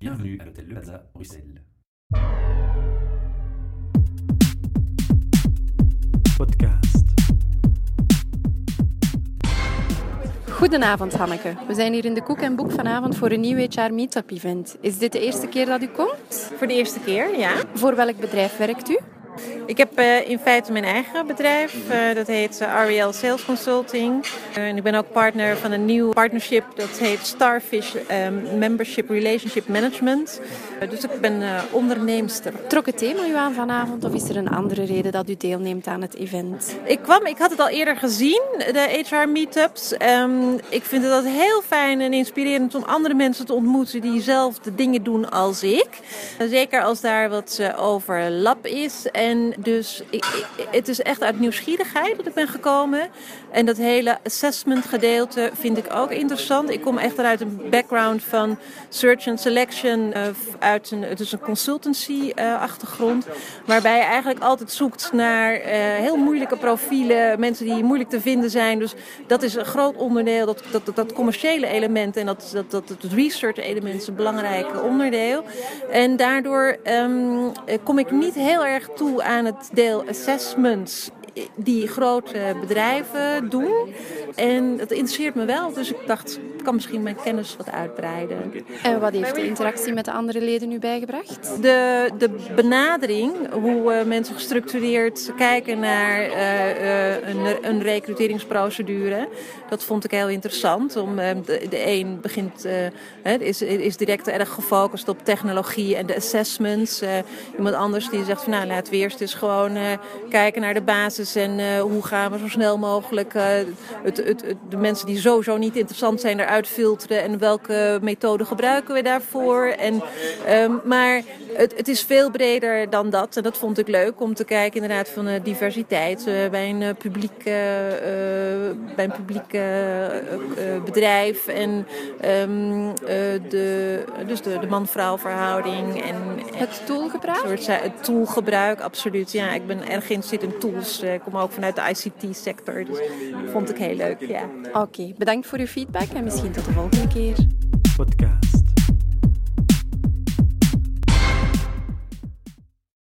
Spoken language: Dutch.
Bienvenue à l'hôtel Le Plaza, Bruxelles. Podcast. Goedenavond Hanneke. We zijn hier in de Koek en Boek vanavond voor een nieuw HR Meetup event. Is dit de eerste keer dat u komt? Voor de eerste keer, ja. Voor welk bedrijf werkt u? Ik heb uh, in feite mijn eigen bedrijf. Uh, dat heet uh, REL Sales Consulting. en ik ben ook partner van een nieuw partnership. Dat heet Starfish um, Membership Relationship Management. dus ik ben onderneemster. Trok het thema u aan vanavond of is er een andere reden dat u deelneemt aan het event? Ik kwam, ik had het al eerder gezien, de HR Meetups. Um, ik vind het altijd heel fijn en inspirerend om andere mensen te ontmoeten die zelf de dingen doen als ik. Zeker als daar wat overlap is. En dus ik, het is echt uit nieuwsgierigheid dat ik ben gekomen. En dat hele assessment gedeelte vind ik ook interessant. Ik kom echt uit een background van search and selection. Uh, uit een, het is een consultancy uh, achtergrond. Waarbij je eigenlijk altijd zoekt naar uh, heel moeilijke profielen. Mensen die moeilijk te vinden zijn. Dus dat is een groot onderdeel. Dat, dat, dat, dat commerciële element en dat, dat, dat het research element is een belangrijk onderdeel. En daardoor um, kom ik niet heel erg toe aan het deel assessments die grote bedrijven doen. En dat interesseert me wel, dus ik dacht, ik kan misschien mijn kennis wat uitbreiden. En wat heeft de interactie met de andere leden nu bijgebracht? De, de benadering, hoe uh, mensen gestructureerd kijken naar uh, uh, een, een recruteringsprocedure, dat vond ik heel interessant. Om, de, de een begint, is, is direct erg gefocust op technologie en de assessments. iemand anders die zegt van nou, laten we eerst eens gewoon kijken naar de basis en hoe gaan we zo snel mogelijk het, het, het, de mensen die sowieso niet interessant zijn eruit filteren en welke methode gebruiken we daarvoor. En, um, maar het, het, is veel breder dan dat en dat vond ik leuk om te kijken inderdaad van uh, diversiteit bij een publiek, bij een publiek bedrijf en um, de, dus de, de man-vrouw verhouding en het toolgebruik? Soort, het toolgebruik, absoluut. Ja, ik ben erg geïnteresseerd in tools. Ik kom ook vanuit de ICT-sector, dus dat vond ik heel leuk. Ja. Oké, okay, bedankt voor uw feedback en misschien tot de volgende keer. Podcast.